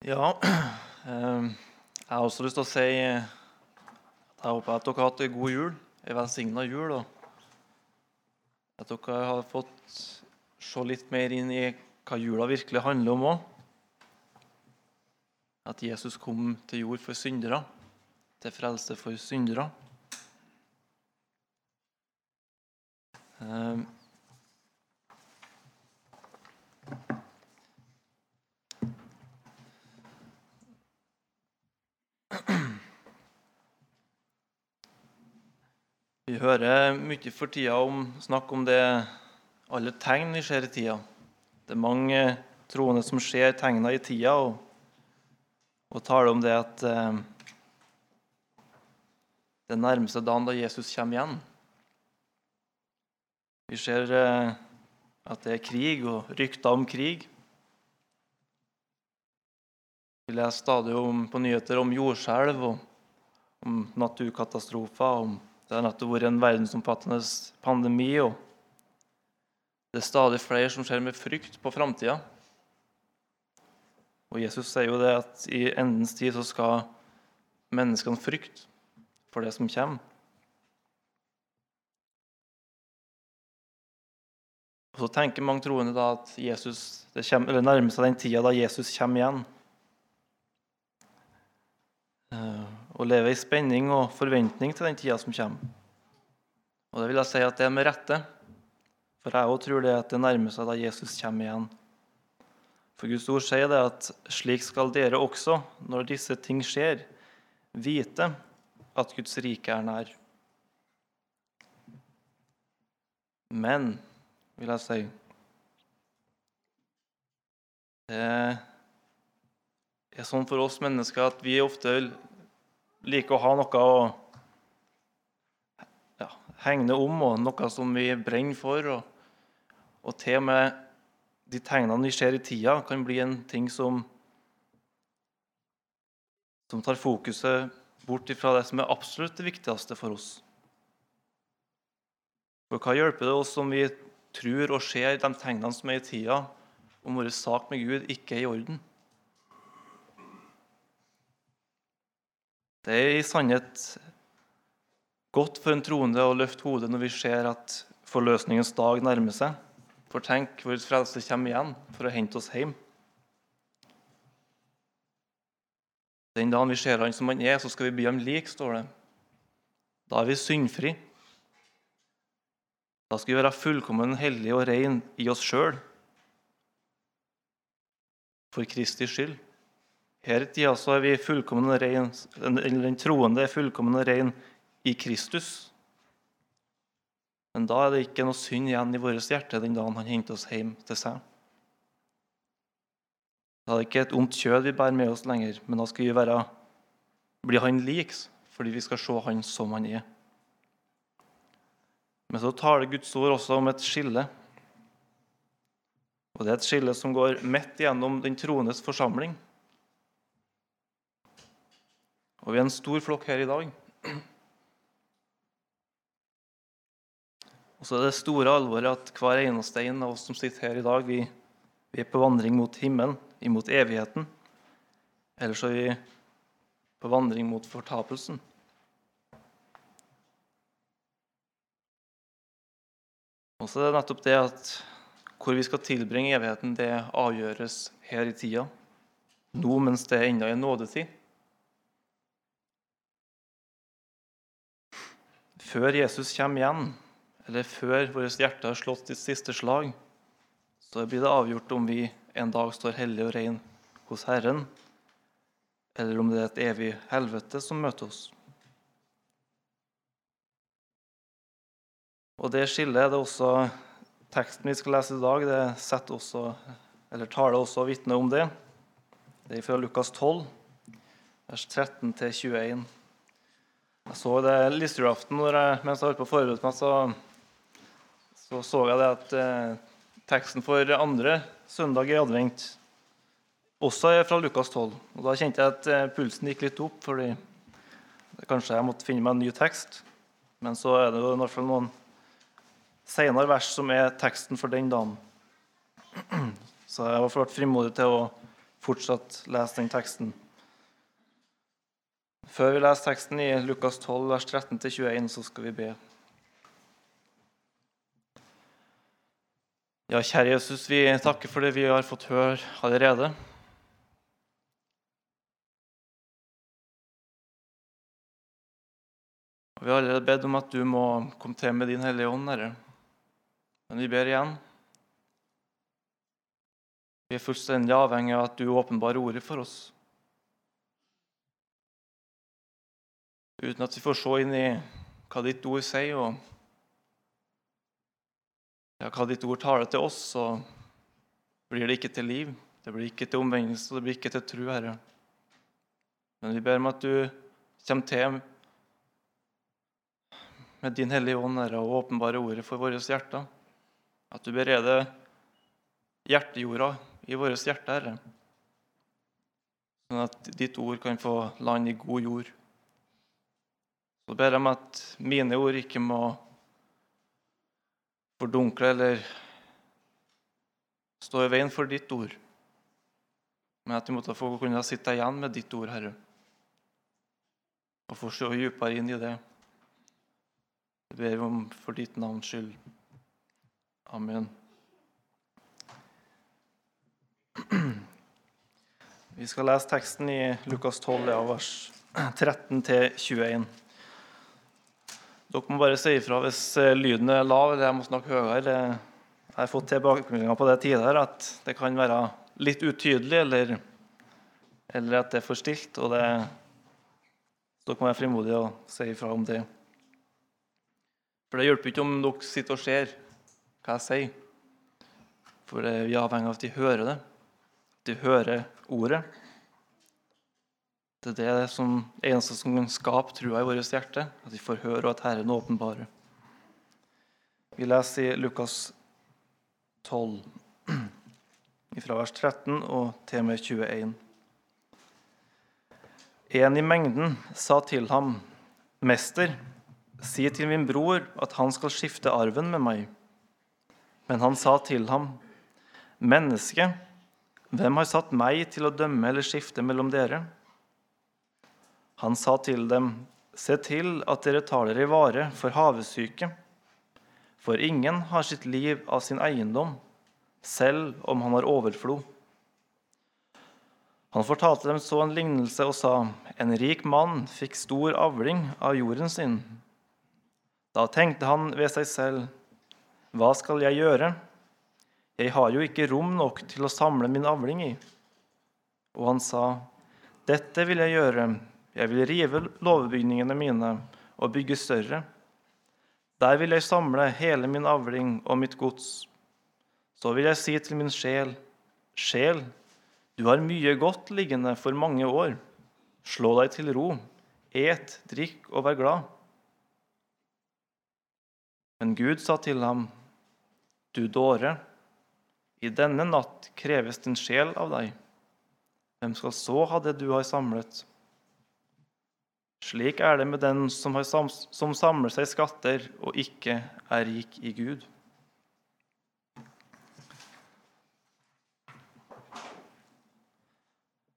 Ja, eh, jeg har også lyst til å si at jeg håper at dere har hatt en god jul, en velsigna jul. Og at dere har fått se litt mer inn i hva jula virkelig handler om òg. At Jesus kom til jord for syndere, til frelse for syndere. Hører mye for tida om, snakk om det alle tegn vi ser i tida. Det er mange troende som ser tegna i tida, og, og taler om det at eh, den nærmeste dagen da Jesus kommer igjen. Vi ser eh, at det er krig og rykter om krig. Vi leser stadig om, på nyheter om jordskjelv og om naturkatastrofer. om det har nettopp vært en verdensomfattende pandemi, og det er stadig flere som ser med frykt på framtida. Og Jesus sier jo det at i endens tid så skal menneskene frykte for det som kommer. Og Så tenker mange troende da at Jesus, det kommer, eller nærmer seg den tida da Jesus kommer igjen. Og leve i spenning og forventning til den tida som kommer. Og det vil jeg si at det er med rette, for jeg òg tror det at det nærmer seg da Jesus kommer igjen. For Guds ord sier det at slik skal dere også, når disse ting skjer, vite at Guds rike er nær. Men, vil jeg si Det er sånn for oss mennesker at vi ofte liker å ha noe å ja, hegne om, og noe som vi brenner for. Og, og til og med de tegnene vi ser i tida, kan bli en ting som, som tar fokuset bort fra det som er absolutt det viktigste for oss. For hva hjelper det oss om vi tror og ser de tegnene som er i tida, om vår sak med Gud ikke er i orden? Det er i sannhet godt for en troende å løfte hodet når vi ser at forløsningens dag nærmer seg. For tenk, vår frelse kommer igjen for å hente oss hjem. Den dagen vi ser han som han er, så skal vi bli ham lik, står det. Da er vi syndfri. Da skal vi være fullkommen hellige og ren i oss sjøl. For Kristi skyld. Her i tida så er vi fullkomne ren, den troende er fullkommen ren i Kristus. Men da er det ikke noe synd igjen i vårt hjerte den dagen han henter oss hjem til seg. Da er det ikke et ondt kjød vi bærer med oss lenger, men da skal vi være, bli han lik, fordi vi skal se han som han er. Men så taler Guds ord også om et skille. Og Det er et skille som går midt gjennom den troendes forsamling. Og vi er en stor flokk her i dag. Og så er det store alvoret at hver eneste en av oss som sitter her i dag, vi, vi er på vandring mot himmelen, imot evigheten. Eller så er vi på vandring mot fortapelsen. Og så er det nettopp det at hvor vi skal tilbringe evigheten, det avgjøres her i tida. Nå mens det ennå er nådetid. Før Jesus kommer igjen, eller før vårt hjerte har slått sitt siste slag, så blir det avgjort om vi en dag står hellig og ren hos Herren, eller om det er et evig helvete som møter oss. Og Det skillet det også teksten vi skal lese i dag, det setter også, eller taler også vitne om det. Det er fra Lukas 12, vers 13 21. Jeg så det lille julaften mens jeg holdt på å forberede meg, så, så, så jeg det at eh, teksten for andre søndag i advent også er fra Lukas 12. Og Da kjente jeg at eh, pulsen gikk litt opp, fordi kanskje jeg måtte finne meg en ny tekst. Men så er det jo i hvert fall noen senere vers som er teksten for den dagen. Så jeg har vært frimodig til å fortsatt lese den teksten. Før vi leser teksten i Lukas 12, vers 13-21, så skal vi be. Ja, kjære Jesus, vi takker for det vi har fått høre allerede. Og Vi har allerede bedt om at du må komme til med din Hellige Ånd, Herre. Men vi ber igjen. Vi er fullstendig avhengig av at du åpenbarer ordet for oss. Uten at vi får se inn i hva ditt ord sier, og ja, hva ditt ord taler til oss, så blir det ikke til liv. Det blir ikke til omvendelse, det blir ikke til tro, Herre. Men vi ber om at du kommer til med din Hellige Ånd, Herre, og åpenbare ordet for våre hjerter. At du bereder hjertejorda i vårt hjerte, Herre. Sånn at ditt ord kan få land i god jord. Så ber om at mine ord ikke må fordunkle eller stå i veien for ditt ord, men at vi måtte få kunne sitte igjen med ditt ord, Herre, og få se dypere inn i det. Det ber vi om for ditt navns skyld. Amen. Vi skal lese teksten i Lukas 12, vers 13-21. Dere må bare si ifra hvis eh, lyden er lav eller jeg må snakke høyere. Jeg har fått tilbakemeldinger på det tidligere at det kan være litt utydelig eller, eller at det er for stilt. og det, Dere må være frimodige og si ifra om det. For det hjelper ikke om dere sitter og ser hva jeg sier. For vi er avhengig av at de hører det de hører ordet. Det er det som eneste som kan skape trua i vårt hjerte, at vi får høre og at Herren åpenbarer. Vi leser i Lukas 12, fra vers 13 og til og med 21. En i mengden sa til ham, 'Mester, si til min bror at han skal skifte arven med meg.' Men han sa til ham, 'Menneske, hvem har satt meg til å dømme eller skifte mellom dere? Han sa til dem, Se til at dere tar dere i vare for havesyke. For ingen har sitt liv av sin eiendom, selv om han har overflod. Han fortalte dem så en lignelse og sa, En rik mann fikk stor avling av jorden sin. Da tenkte han ved seg selv, Hva skal jeg gjøre? Jeg har jo ikke rom nok til å samle min avling i. Og han sa, Dette vil jeg gjøre, jeg vil rive låvebygningene mine og bygge større. Der vil jeg samle hele min avling og mitt gods. Så vil jeg si til min sjel, Sjel, du har mye godt liggende for mange år. Slå deg til ro, et, drikk og vær glad. Men Gud sa til ham, Du dåre, i denne natt kreves din sjel av deg. Hvem skal så ha det du har samlet? Slik er det med den som, som samler seg skatter og ikke er rik i Gud.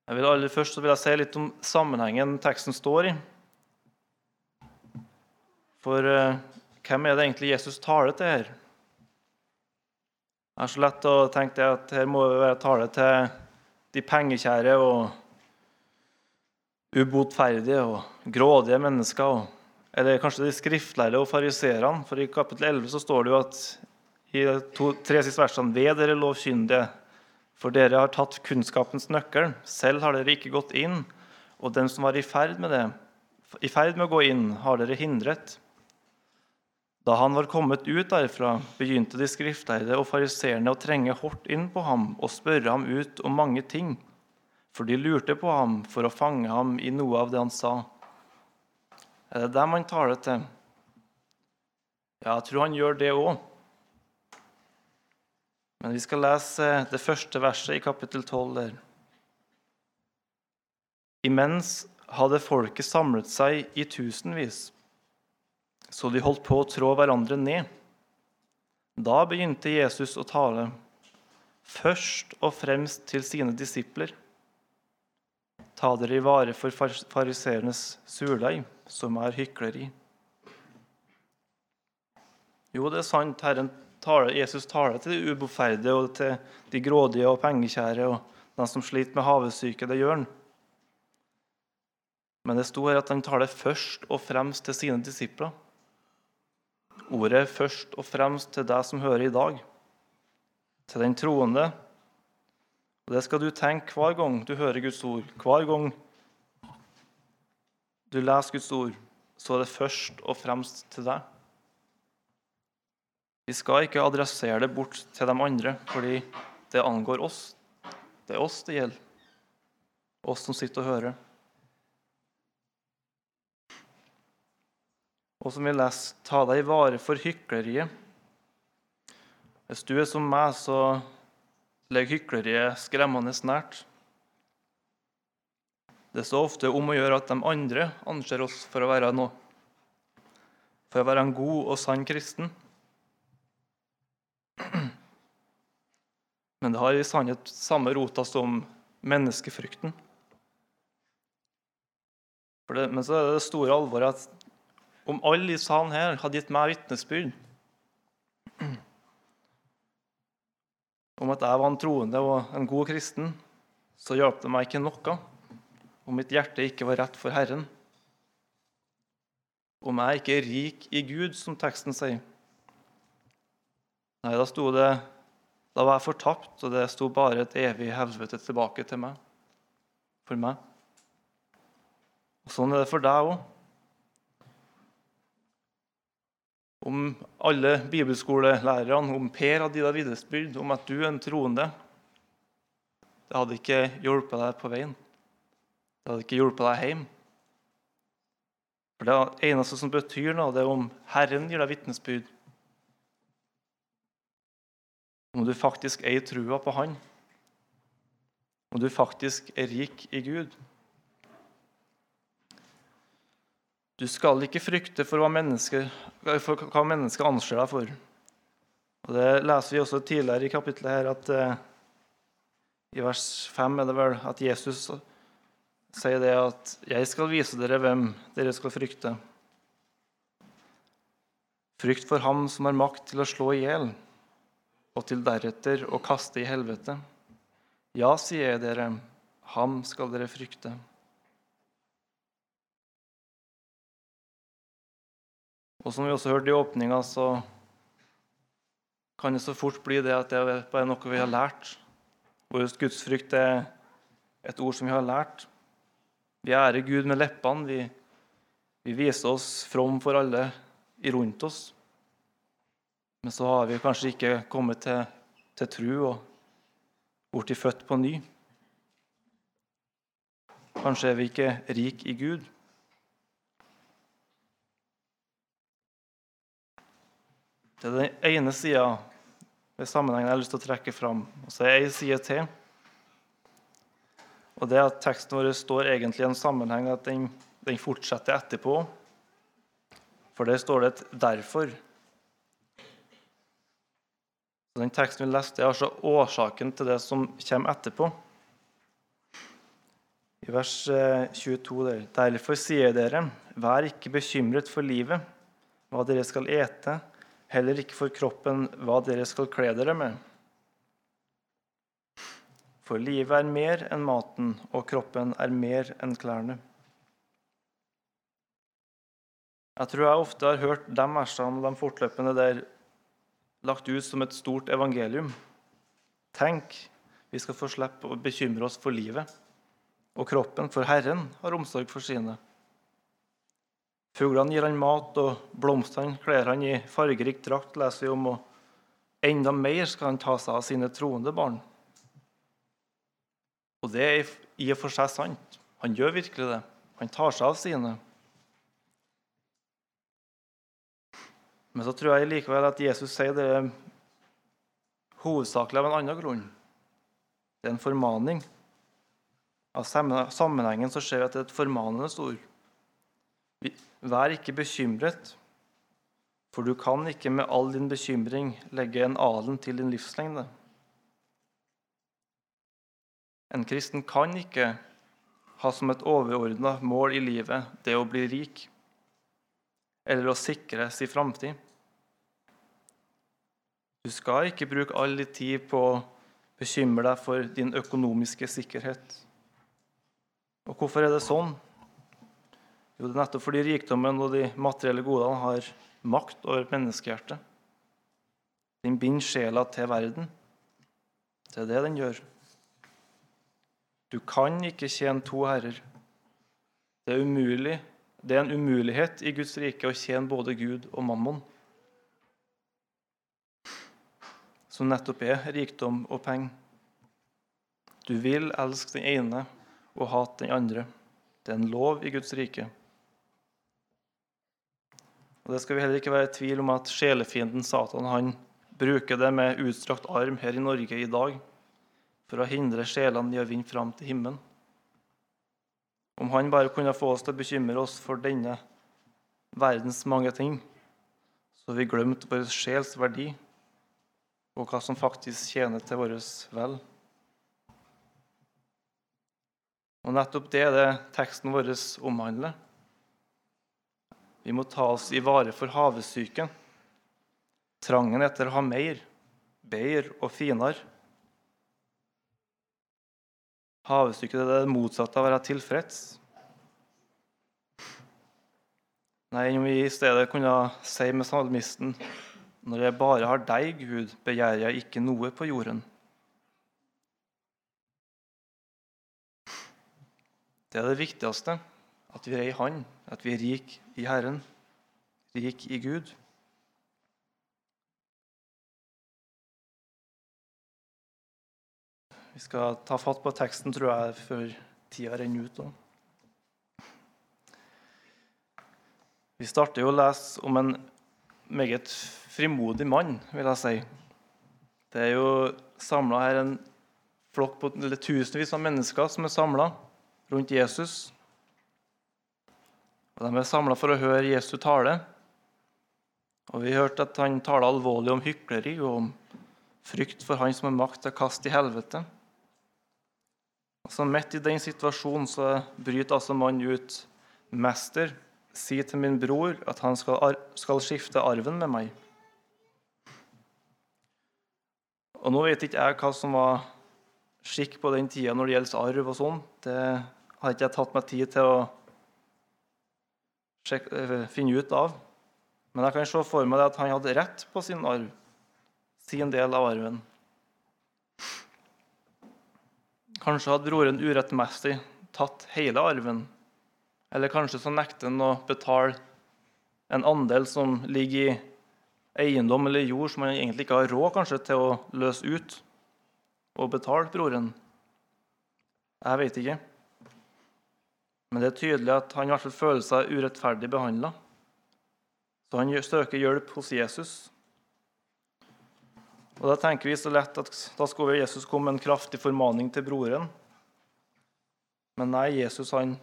Jeg vil aller Først vil jeg si litt om sammenhengen teksten står i. For uh, hvem er det egentlig Jesus taler til her? Det er så lett å tenke at her må det være tale til de pengekjære og ubotferdige og grådige mennesker. Eller kanskje de skriftlærde og fariserene. For i kapittel 11 så står det jo at i de to, tre siste versene Ved dere lovkyndige, for dere har tatt kunnskapens nøkkel. Selv har dere ikke gått inn, og den som var i ferd med det, i ferd med å gå inn, har dere hindret. Da han var kommet ut derfra, begynte de skriftlærde og fariseerne å trenge hardt inn på ham og spørre ham ut om mange ting, for de lurte på ham for å fange ham i noe av det han sa. Er det dem han taler til? Ja, jeg tror han gjør det òg. Men vi skal lese det første verset i kapittel 12 der. Imens hadde folket samlet seg i tusenvis så de holdt på å trå hverandre ned. Da begynte Jesus å tale, først og fremst til sine disipler. Ta dere i vare for fariseernes surdeig, som er hykleri. Jo, det er sant. Herren taler, Jesus taler til de ubotferdige og til de grådige og pengekjære og de som sliter med havesyke. Det gjør han. Men det sto her at han taler først og fremst til sine disipler. Ordet er først og fremst til deg som hører i dag, til den troende. Og Det skal du tenke hver gang du hører Guds ord. Hver gang du leser Guds ord, så er det først og fremst til deg. Vi skal ikke adressere det bort til de andre, fordi det angår oss. Det er oss det gjelder. Oss som sitter og hører. Og som vi leser, ta deg i vare for hykleriet. Hvis du er som meg, så ligger hykleriet skremmende nært. Det er så ofte om å gjøre at de andre anser oss for å være noe, for å være en god og sann kristen. Men det har i sannhet samme rota som menneskefrykten. Det, men så er det store alvoret at om alle i salen her hadde gitt meg vitnesbyrd om at jeg var en troende og en god kristen, så hjalp det meg ikke noe om mitt hjerte ikke var rett for Herren. Om jeg ikke er rik i Gud, som teksten sier. Nei, da sto det da var jeg fortapt, og det sto bare et evig helvete tilbake til meg. For meg. Og Sånn er det for deg òg. Om alle bibelskolelærerne, om Per hadde gitt deg vitnesbyrd om at du er en troende, det hadde ikke hjulpet deg på veien. Det hadde ikke hjulpet deg hjem. For Det eneste som betyr noe, det er om Herren gir deg vitnesbyrd om du faktisk eier trua på Han, om du faktisk er rik i Gud. Du skal ikke frykte for hva mennesket, for anser deg for. Og Det leser vi også tidligere i kapittelet her, at eh, i vers 5 er det vel at Jesus sier det at 'Jeg skal vise dere hvem dere skal frykte'. Frykt for ham som har makt til å slå i hjel og til deretter å kaste i helvete. Ja, sier jeg dere, ham skal dere frykte. Og som vi også hørte i åpninga, så kan det så fort bli det at det er bare noe vi har lært. Vår gudsfrykt er et ord som vi har lært. Vi ærer Gud med leppene. Vi, vi viser oss from for alle rundt oss. Men så har vi kanskje ikke kommet til, til tru og blitt født på ny. Kanskje er vi ikke rik i Gud. Det er den ene sida ved sammenhengen jeg har lyst til å trekke fram. Og så er ei side til. Og det at Teksten vår står egentlig i en sammenheng at den, den fortsetter etterpå. For der står det et 'derfor'. Den teksten vi leste, er altså årsaken til det som kommer etterpå. I vers 22 eh, der. Derfor sier dere, vær ikke bekymret for livet, hva dere skal ete, heller ikke for kroppen, hva dere skal kle dere med. For livet er mer enn maten, og kroppen er mer enn klærne. Jeg tror jeg ofte har hørt de versene de fortløpende der lagt ut som et stort evangelium. Tenk, vi skal få slippe å bekymre oss for livet og kroppen, for Herren har omsorg for sine. Fuglene gir han mat, og blomstene kler han i fargerik drakt, leser vi om. Og enda mer skal han ta seg av sine troende barn. Og det er i og for seg sant. Han gjør virkelig det. Han tar seg av sine. Men så tror jeg likevel at Jesus sier det hovedsakelig av en annen grunn. Det er en formaning. Av sammenhengen så ser vi at det er et formanende ord. Vær ikke bekymret, for du kan ikke med all din bekymring legge en alen til din livslengde. En kristen kan ikke ha som et overordna mål i livet det å bli rik, eller å sikre sin framtid. Du skal ikke bruke all din tid på å bekymre deg for din økonomiske sikkerhet. Og hvorfor er det sånn? Jo, det er nettopp fordi rikdommen og de materielle godene har makt over menneskehjertet. Den binder sjela til verden. Det er det den gjør. Du kan ikke tjene to herrer. Det er umulig. Det er en umulighet i Guds rike å tjene både Gud og mammon, som nettopp er rikdom og penger. Du vil elske den ene og hate den andre. Det er en lov i Guds rike. Og Det skal vi heller ikke være i tvil om at sjelefienden Satan han bruker det med utstrakt arm her i Norge i dag for å hindre sjelene i å vinne fram til himmelen. Om han bare kunne få oss til å bekymre oss for denne verdens mange ting, så vi glemte vår sjels verdi og hva som faktisk tjener til vårt vel. Og nettopp det er det teksten vår omhandler. Vi må ta oss i vare for havesyken, trangen etter å ha mer, bedre og finere. Havesyke er det motsatte av å være tilfreds. Nei, om vi i stedet kunne si med salmisten Når jeg bare har deg, Gud, begjærer jeg ikke noe på jorden. Det er det viktigste, at vi er i Han, at vi er rik i Herren, rik i Gud. Vi skal ta fatt på teksten, tror jeg, før tida renner ut. Vi starter jo å lese om en meget frimodig mann, vil jeg si. Det er jo samla her en flokk på eller tusenvis av mennesker som er samla rundt Jesus. Og De er samla for å høre Jesu tale. Og Vi hørte at han taler alvorlig om hykleri og om frykt for han som har makt til å kaste i helvete. Så Midt i den situasjonen så bryter altså mannen ut Mester, si til min bror at han skal, skal, skifte arven med meg. Og Nå vet ikke jeg hva som var skikk på den tida når det gjelder arv og sånn. Det har ikke jeg tatt meg tid til å finne ut av. Men jeg kan se for meg at han hadde rett på sin arv, sin del av arven. Kanskje hadde broren urettmessig tatt hele arven. Eller kanskje så nekter han å betale en andel som ligger i eiendom eller jord som han egentlig ikke har råd kanskje til å løse ut og betale broren. Jeg vet ikke. Men det er tydelig at han i hvert fall føler seg urettferdig behandla. Så han søker hjelp hos Jesus. Og Da tenker vi så lett at da skulle Jesus komme med en kraftig formaning til broren. Men nei, Jesus han,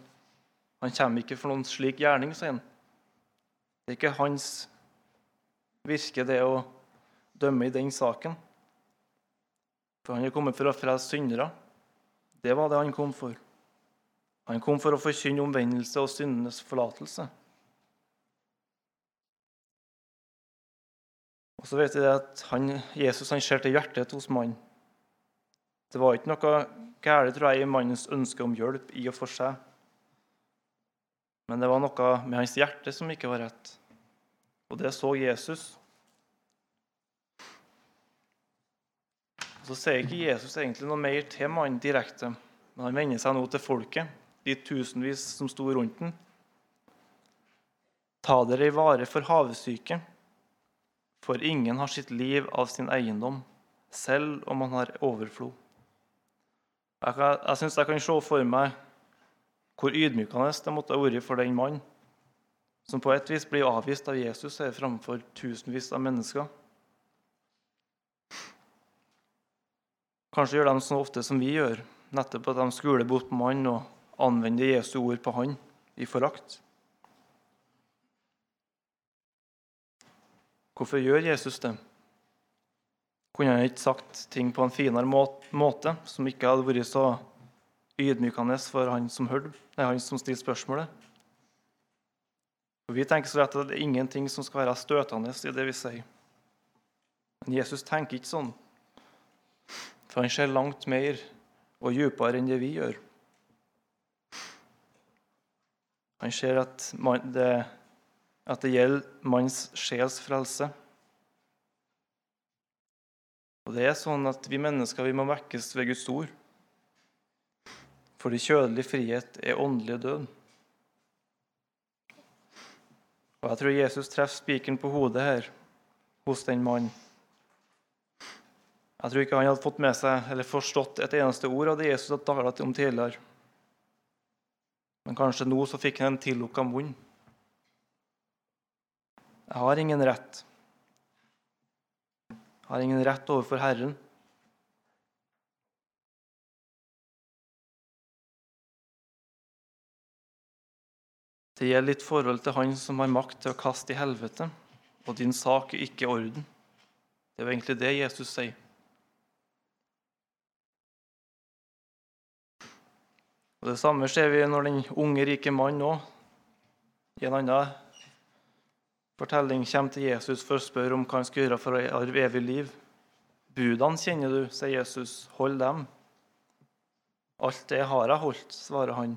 han kommer ikke for noen slik gjerning, sier han. Det er ikke hans virke, det å dømme i den saken. For han er kommet for å frelse syndere. Det var det han kom for. Han kom for å forkynne omvendelse og syndenes forlatelse. Og så vet vi at han, Jesus han ser til hjertet hos mannen. Det var ikke noe galt tror jeg, i mannens ønske om hjelp i og for seg. Men det var noe med hans hjerte som ikke var rett. Og det så Jesus. Og Så sier ikke Jesus egentlig noe mer til mannen direkte, men han vender seg nå til folket, de tusenvis som sto rundt den. Ta dere i vare for havesyke. For ingen har sitt liv av sin eiendom, selv om han har overflod. Jeg, kan, jeg syns jeg kan se for meg hvor ydmykende det måtte ha vært for den mannen som på et vis blir avvist av Jesus her framfor tusenvis av mennesker. Kanskje gjør de så ofte som vi gjør, nettopp at de skuler bort på mannen og anvender Jesu ord på han i forakt. Hvorfor gjør Jesus det? Kunne han ikke sagt ting på en finere måte, som ikke hadde vært så ydmykende for han som hørte, som stilte spørsmålet. For Vi tenker så rett at det er ingenting som skal være støtende i det vi sier. Men Jesus tenker ikke sånn, for han ser langt mer og dypere enn det vi gjør. Han ser at, det, at det gjelder manns sjels frelse. Og det er sånn at Vi mennesker vi må vekkes ved Guds ord. Fordi kjødelig frihet er åndelig død. Og Jeg tror Jesus treffer spikeren på hodet her hos den mannen. Jeg tror ikke han hadde fått med seg eller forstått et eneste ord av det Jesus hadde talt om tidligere. Men kanskje nå så fikk han en tillukka munn. Jeg har ingen rett. Jeg har ingen rett overfor Herren. Det gjelder ditt forhold til Han som har makt til å kaste i helvete, og din sak er ikke i orden. Det er jo egentlig det Jesus sier. Og Det samme ser vi når den unge, rike mannen òg i en annen fortelling kommer til Jesus for å spørre om hva han skal gjøre for å arve evig liv. Budene kjenner du, sier Jesus. Hold dem. Alt det har jeg holdt, svarer han.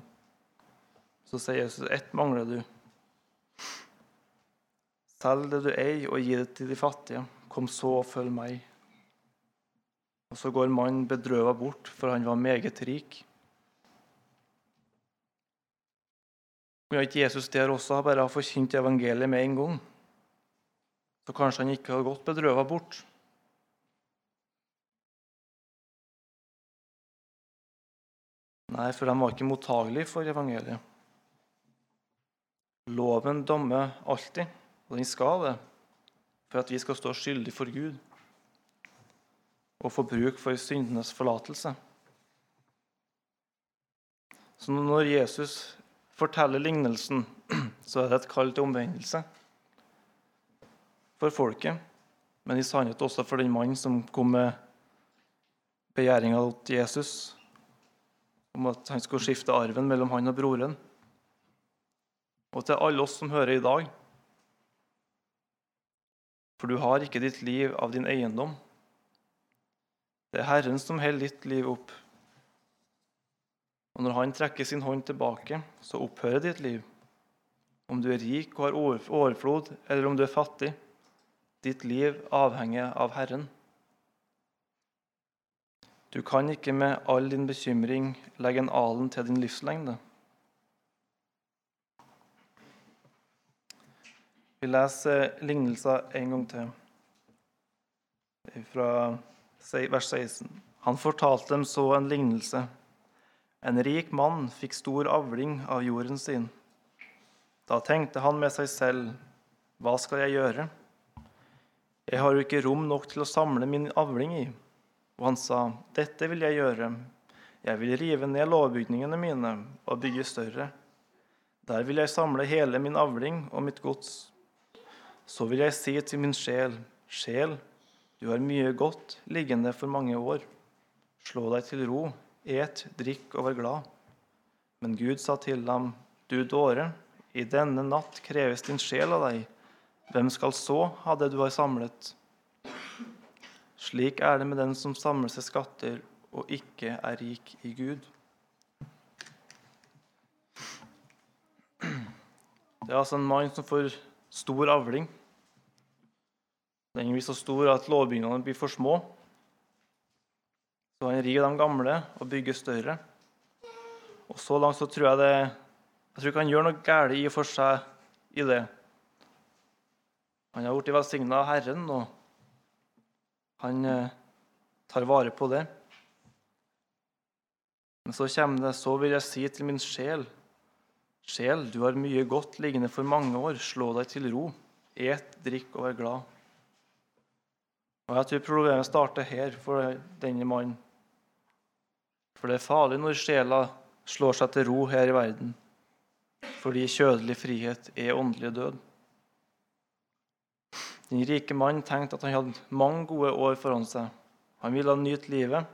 Så sier Jesus, ett mangler du. Selg det du eier, og gi det til de fattige. Kom så og følg meg. Og så går mannen bedrøva bort, for han var meget rik. Kunne ikke Jesus der også bare ha forkynt evangeliet med en gang? Så kanskje han ikke hadde gått bedrøva bort. Nei, for de var ikke mottagelige for evangeliet. Loven dommer alltid, og den skal det, for at vi skal stå skyldig for Gud og få bruk for syndenes forlatelse. Så når Jesus forteller lignelsen, så er det et kall til omvendelse for folket, men i sannhet også for den mannen som kom med begjæringa til Jesus om at han skulle skifte arven mellom han og broren og til alle oss som hører i dag. For du har ikke ditt liv av din eiendom. Det er Herren som holder ditt liv opp. Når Han trekker sin hånd tilbake, så opphører ditt liv. Om du er rik og har overflod, eller om du er fattig. Ditt liv avhenger av Herren. Du kan ikke med all din bekymring legge en alen til din livslengde. Vi leser lignelser en gang til, fra vers 16. Han fortalte dem så en lignelse. En rik mann fikk stor avling av jorden sin. Da tenkte han med seg selv, hva skal jeg gjøre? Jeg har jo ikke rom nok til å samle min avling i. Og han sa, dette vil jeg gjøre. Jeg vil rive ned lovbygningene mine og bygge større. Der vil jeg samle hele min avling og mitt gods. Så vil jeg si til min sjel, sjel, du har mye godt liggende for mange år. Slå deg til ro, et, drikk og vær glad. Men Gud sa til ham, du dåre, i denne natt kreves din sjel av deg. Hvem skal så ha det du har samlet? Slik er det med den som samler seg skatter og ikke er rik i Gud. Det er altså en mann som får stor avling. Den blir så stor at lovbygningene blir for små. Så han river de gamle og bygger større. Og så langt så tror jeg det Jeg tror ikke han gjør noe galt i og for seg i det. Han har blitt velsigna av Herren, og han eh, tar vare på det. Men så kommer det Så vil jeg si til min sjel Sjel, du har mye godt liggende for mange år. Slå deg til ro. Et, drikk og vær glad. Og Jeg tror problemet starter her for denne mannen. For det er farlig når sjela slår seg til ro her i verden, fordi kjødelig frihet er åndelig død. Den rike mannen tenkte at han hadde mange gode år foran seg. Han ville nyte livet,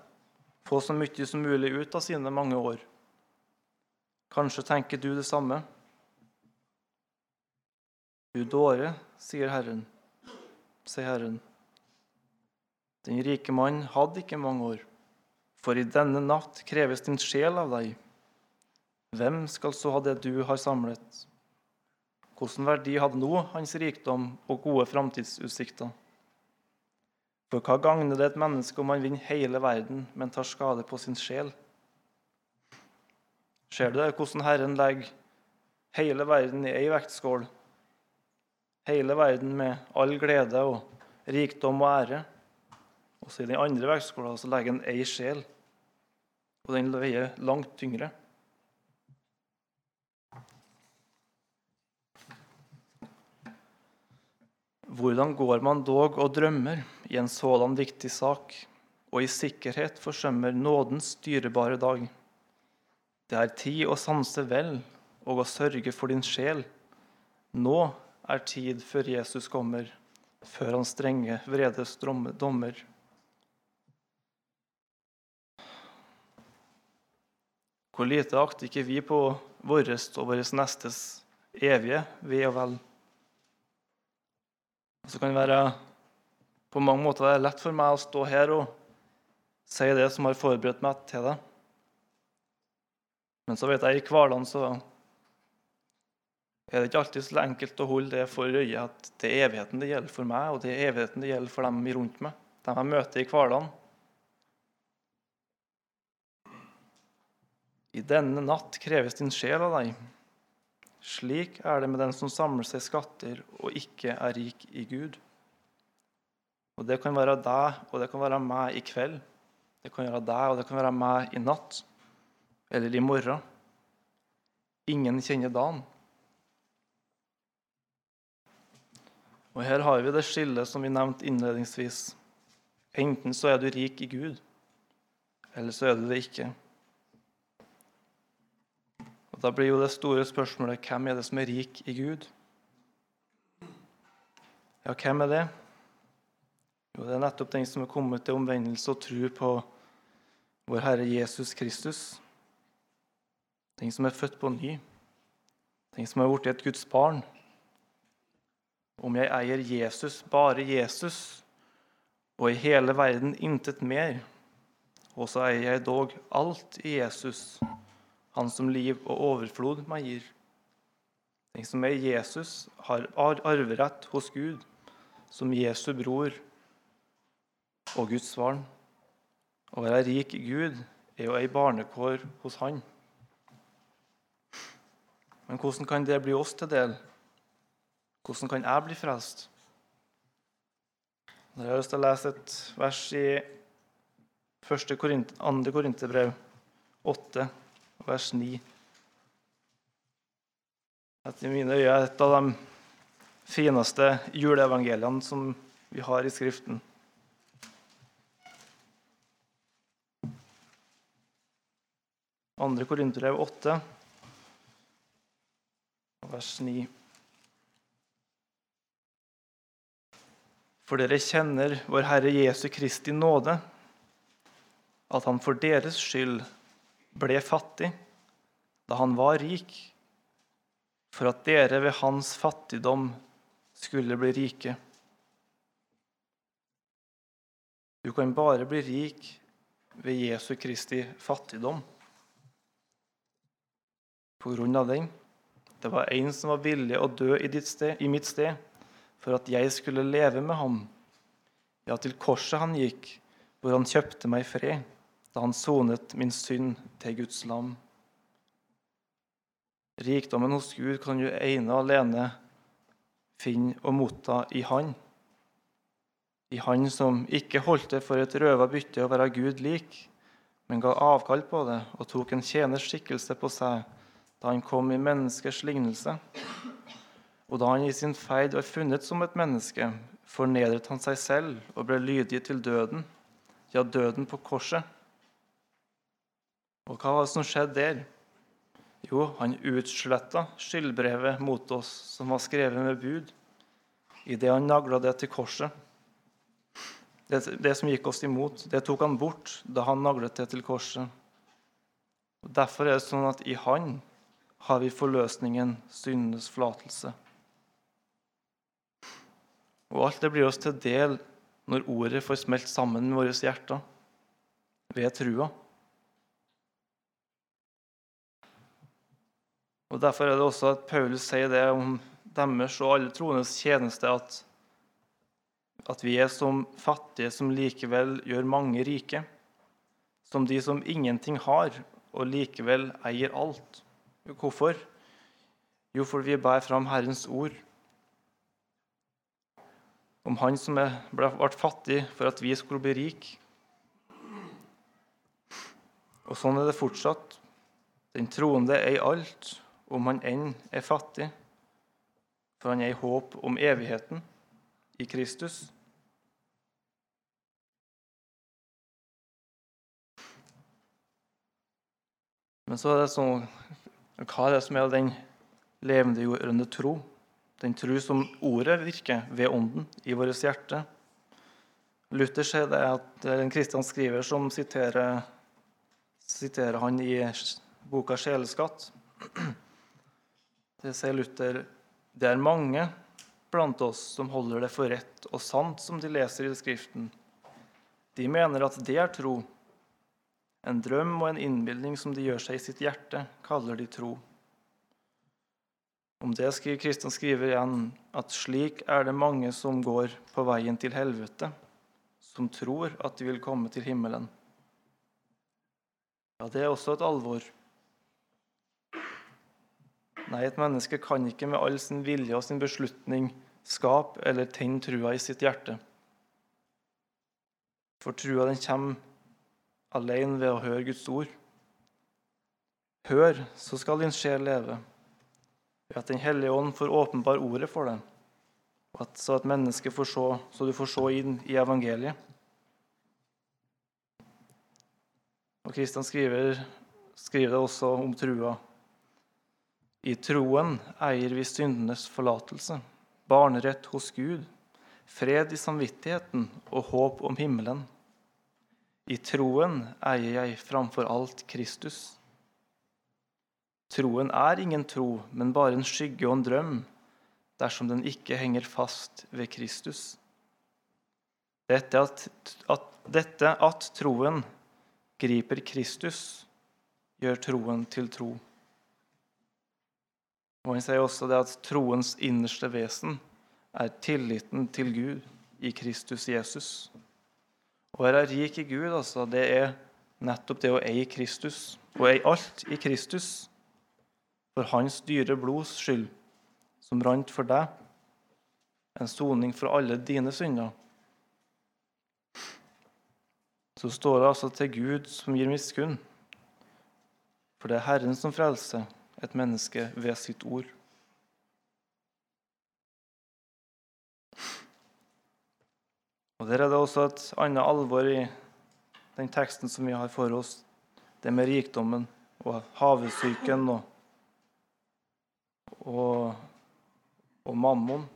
få så mye som mulig ut av sine mange år. Kanskje tenker du det samme? Du dåre, sier Herren, sier Herren. Den rike mannen hadde ikke mange år, for i denne natt kreves din sjel av deg. Hvem skal så ha det du har samlet? Hvilken verdi hadde nå hans rikdom og gode framtidsutsikter? For hva gagner det et menneske om han vinner hele verden, men tar skade på sin sjel? Ser du det, hvordan Herren legger hele verden i ei vektskål? Hele verden med all glede og rikdom og ære. Og så i den andre vektskåla legger han ei sjel, og den veier langt tyngre. Hvordan går man dog og drømmer i en sådan viktig sak, og i sikkerhet forsømmer nådens dyrebare dag? Det er tid å sanse vel og å sørge for din sjel. Nå er tid før Jesus kommer, før hans strenge vredes dommer. Hvor lite akter ikke vi på vårt og vår nestes evige ve og vel? Så kan det være på mange måter det er lett for meg å stå her og si det som har forberedt meg til det. Men så vet jeg i hverdagen så er det ikke alltid så enkelt å holde det for øye at det er evigheten det gjelder for meg, og det er evigheten det gjelder for dem rundt meg, dem jeg møter i hverdagen. I denne natt kreves din sjel av deg. Slik er det med den som samler seg skatter og ikke er rik i Gud. Og Det kan være deg, og det kan være meg i kveld. Det kan være deg, og det kan være meg i natt eller i morgen. Ingen kjenner dagen. Og Her har vi det skillet som vi nevnte innledningsvis. Enten så er du rik i Gud, eller så er du det ikke. Da blir jo det store spørsmålet hvem er det som er rik i Gud? Ja, hvem er det? Jo, Det er nettopp den som er kommet til omvendelse og tro på vår Herre Jesus Kristus den som er født på ny, den som er blitt et Guds barn. Om jeg eier Jesus, bare Jesus, og i hele verden intet mer, og så eier jeg dog alt i Jesus, han som liv og overflod meg gir. Den som er Jesus, har arverett hos Gud, som Jesu bror og Guds barn. Å være rik Gud er jo ei barnekår hos Han. Men hvordan kan det bli oss til del? Hvordan kan jeg bli frelst? Jeg har lyst til å lese et vers i 1. Korinther, 2. Korinterbrev 8, vers 9. Etter mine øyne er et av de fineste juleevangeliene som vi har i Skriften. Andre Korinterbrev 8, vers 9. For dere kjenner vår Herre Jesu Kristi nåde, at han for deres skyld ble fattig da han var rik, for at dere ved hans fattigdom skulle bli rike. Du kan bare bli rik ved Jesu Kristi fattigdom. På grunn av den det var en som var villig å dø i, sted, i mitt sted, for at jeg skulle leve med ham. Ja, til korset han gikk, hvor han kjøpte meg fred, da han sonet min synd til Guds lam. Rikdommen hos Gud kan du ene og alene finne og motta i Han. I Han som ikke holdt det for et røva bytte å være Gud lik, men ga avkall på det og tok en tjeners skikkelse på seg da han kom i menneskers lignelse. Og da han i sin ferd var funnet som et menneske, fornedret han seg selv og ble lydig til døden, ja, døden på korset. Og hva var det som skjedde der? Jo, han utsletta skyldbrevet mot oss som var skrevet med bud, idet han nagla det til korset. Det, det, som gikk oss imot, det tok han bort da han naglet det til korset. Og Derfor er det sånn at i Han har vi forløsningen, syndenes forlatelse. Og alt det blir oss til del når ordet får smelt sammen med våre hjerter ved trua. Og Derfor er det også at Paulus sier det om deres og alle troendes tjeneste, at, at vi er som fattige som likevel gjør mange rike. Som de som ingenting har, og likevel eier alt. Hvorfor? Jo, fordi vi bærer fram Herrens ord. Om Han som ble fattig for at vi skulle bli rik. Og sånn er det fortsatt. Den troende eier alt, om han enn er fattig, for han er i håp om evigheten i Kristus. Men så er det sånn Hva er det som er den levendegjørende tro? Den tro som ordet virker ved Ånden i vårt hjerte. Luther sier det at det er en kristen skriver som siterer, siterer han i boka 'Sjeleskatt'. Det sier Luther det er mange blant oss som holder det for rett og sant som de leser i Skriften. De mener at det er tro. En drøm og en innbilning som de gjør seg i sitt hjerte, kaller de tro. Om det skriver Kristian skriver igjen at slik er det mange som går på veien til helvete, som tror at de vil komme til himmelen. Ja, det er også et alvor. Nei, et menneske kan ikke med all sin vilje og sin beslutning skape eller tenne trua i sitt hjerte. For trua den kommer alene ved å høre Guds ord. Hør, så skal din sjel leve, ved at Den hellige ånd får åpenbar ordet for deg, så at mennesket får se, så du får se inn i evangeliet. Og Kristian skriver, skriver det også om trua i troen eier vi syndenes forlatelse, barnerett hos Gud, fred i samvittigheten og håp om himmelen. I troen eier jeg framfor alt Kristus. Troen er ingen tro, men bare en skygge og en drøm dersom den ikke henger fast ved Kristus. Dette at, at, dette at troen griper Kristus, gjør troen til tro. Og Han sier også det at troens innerste vesen er tilliten til Gud i Kristus Jesus. Å være rik i Gud, altså, det er nettopp det å eie Kristus. Å eie alt i Kristus for hans dyre blods skyld, som rant for deg. En soning for alle dine synder. Så står det altså til Gud som gir miskunn. For det er Herren som frelser et menneske ved sitt ord. Og Der er det også et annet alvor i den teksten som vi har for oss. Det med rikdommen og havesyken og, og, og mammon.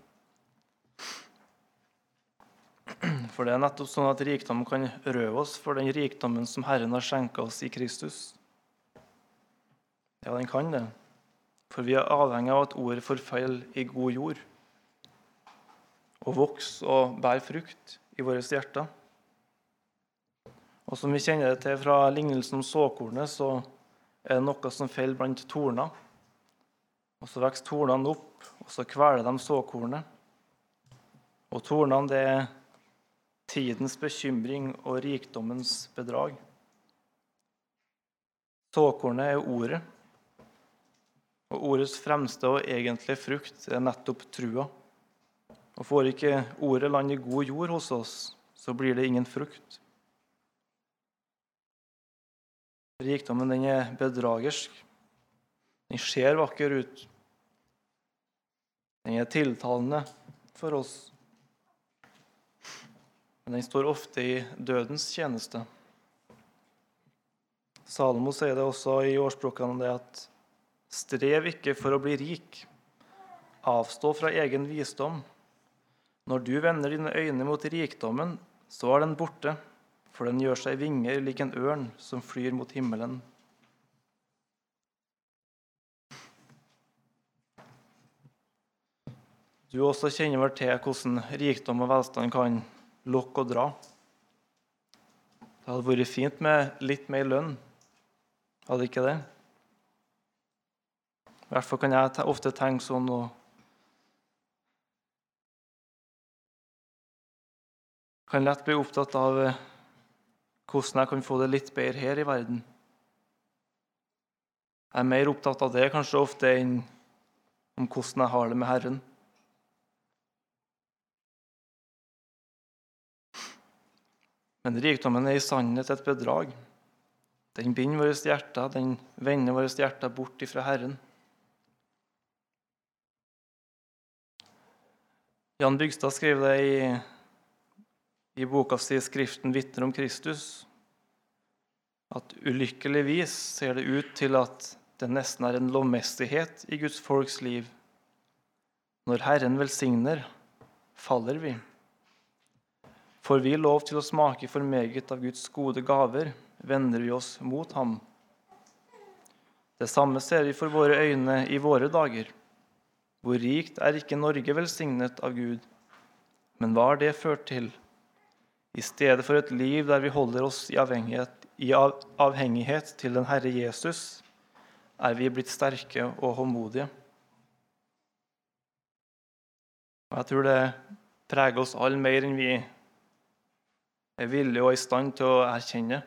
For det er nettopp sånn at rikdommen kan røve oss for den rikdommen som Herren har skjenka oss i Kristus. Ja, den kan det. For vi er avhengig av at ordet får feil i god jord og vokser og bærer frukt i våre hjerter. Og som vi kjenner det til fra lignelsen om såkornet, så er det noe som faller blant torner. Og så vokser tornene opp, og så kveler de såkornet. Og tornene, det er tidens bekymring og rikdommens bedrag. Såkornet er ordet. Og ordets fremste og egentlige frukt er nettopp trua. Og Får ikke ordet land i god jord hos oss, så blir det ingen frukt. Rikdommen den er bedragersk. Den ser vakker ut. Den er tiltalende for oss. Men den står ofte i dødens tjeneste. Salomo sier det også i årsbrukkene det at Strev ikke for å bli rik. Avstå fra egen visdom. Når du vender dine øyne mot rikdommen, så er den borte, for den gjør seg vinger lik en ørn som flyr mot himmelen. Du også kjenner vel til hvordan rikdom og velstand kan lokke og dra. Det hadde vært fint med litt mer lønn, hadde ikke det? I hvert fall kan jeg ofte tenke sånn og kan lett bli opptatt av eh, hvordan jeg kan få det litt bedre her i verden. Jeg er mer opptatt av det kanskje ofte enn om hvordan jeg har det med Herren. Men rikdommen er i sannhet et bedrag. Den binder våre hjerter, den vender våre hjerter bort ifra Herren. Jan Bygstad skrev det i, i boka si 'Skriften vitner om Kristus', at ulykkeligvis ser det ut til at det nesten er en lovmessighet i Guds folks liv. Når Herren velsigner, faller vi. Får vi lov til å smake for meget av Guds gode gaver, vender vi oss mot ham. Det samme ser vi for våre øyne i våre dager. Hvor rikt er ikke Norge velsignet av Gud? Men hva har det ført til? I stedet for et liv der vi holder oss i avhengighet, i avhengighet til den Herre Jesus, er vi blitt sterke og håndmodige. Jeg tror det preger oss alle mer enn vi er villige og i stand til å erkjenne.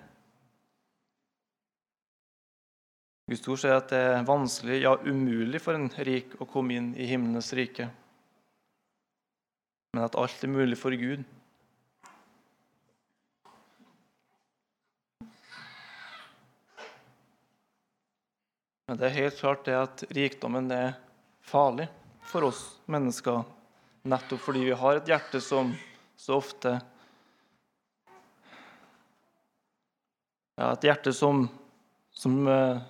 Guds ord sier at det er vanskelig, ja umulig, for en rik å komme inn i himlenes rike, men at alt er mulig for Gud. Men det er helt klart det at rikdommen er farlig for oss mennesker, nettopp fordi vi har et hjerte som så ofte Ja, et hjerte som, som eh,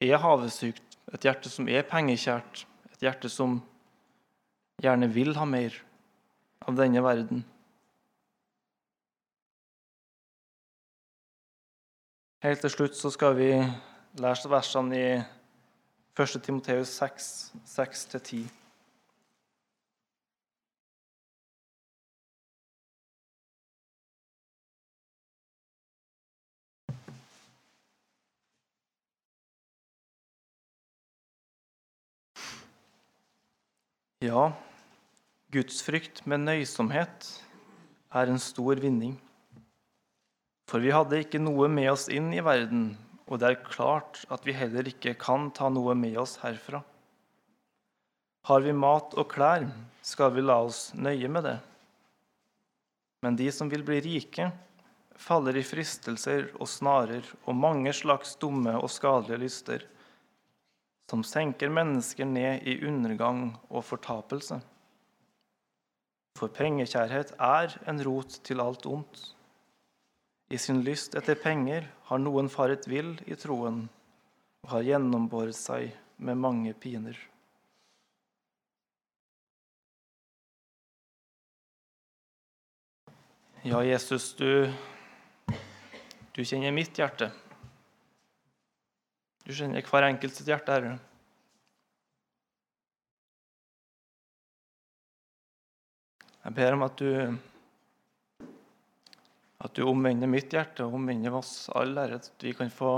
er havesykt, et hjerte som er pengekjært, et hjerte som gjerne vil ha mer av denne verden. Helt til slutt så skal vi lese versene i 1. Timoteus 6, 6-10. Ja, gudsfrykt med nøysomhet er en stor vinning. For vi hadde ikke noe med oss inn i verden, og det er klart at vi heller ikke kan ta noe med oss herfra. Har vi mat og klær, skal vi la oss nøye med det. Men de som vil bli rike, faller i fristelser og snarer og mange slags dumme og skadelige lyster som senker mennesker ned i undergang og fortapelse. For pengekjærhet er en rot til alt ondt. I sin lyst etter penger har noen faret vill i troen og har gjennombåret seg med mange piner. Ja, Jesus, du, du kjenner mitt hjerte. Du kjenner hver enkelt sitt hjerte, Herre. Jeg ber om at du at du omvender mitt hjerte og omvender oss alle, Herre, at vi kan få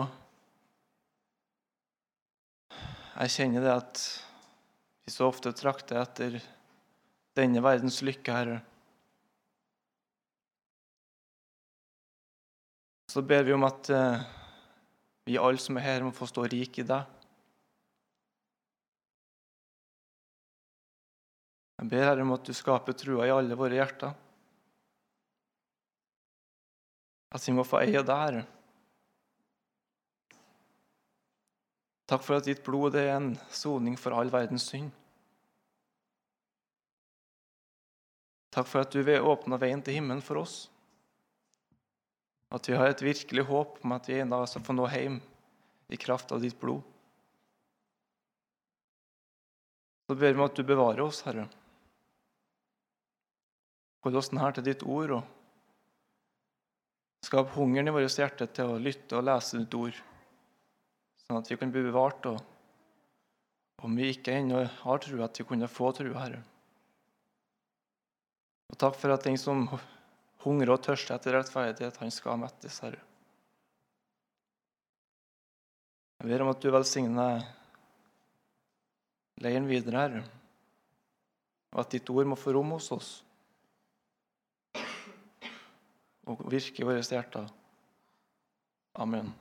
Jeg kjenner det at vi så ofte trakter etter denne verdens lykke, Herre. Så ber vi om at eh, vi alle som er her, må få stå rik i deg. Jeg ber Herre om at du skaper trua i alle våre hjerter. At vi må få eie deg, Herre. Takk for at ditt blod er en soning for all verdens synd. Takk for at du vil åpne veien til himmelen for oss. At vi har et virkelig håp om at vi en dag skal få nå hjem i kraft av ditt blod. Så ber vi at du bevarer oss, Herre. Hold oss nær til ditt ord og skap hungeren i vårt hjerte til å lytte og lese ditt ord, sånn at vi kan bli bevart og, om vi ikke ennå har tro, at vi kunne få tro, Herre. Og takk for at den som hungrer og tørster etter rettferdighet, han skal mettes, Herre. Jeg ber om at du velsigner leiren videre, Herre, og at ditt ord må få rom hos oss og virke i våre hjerter. Amen.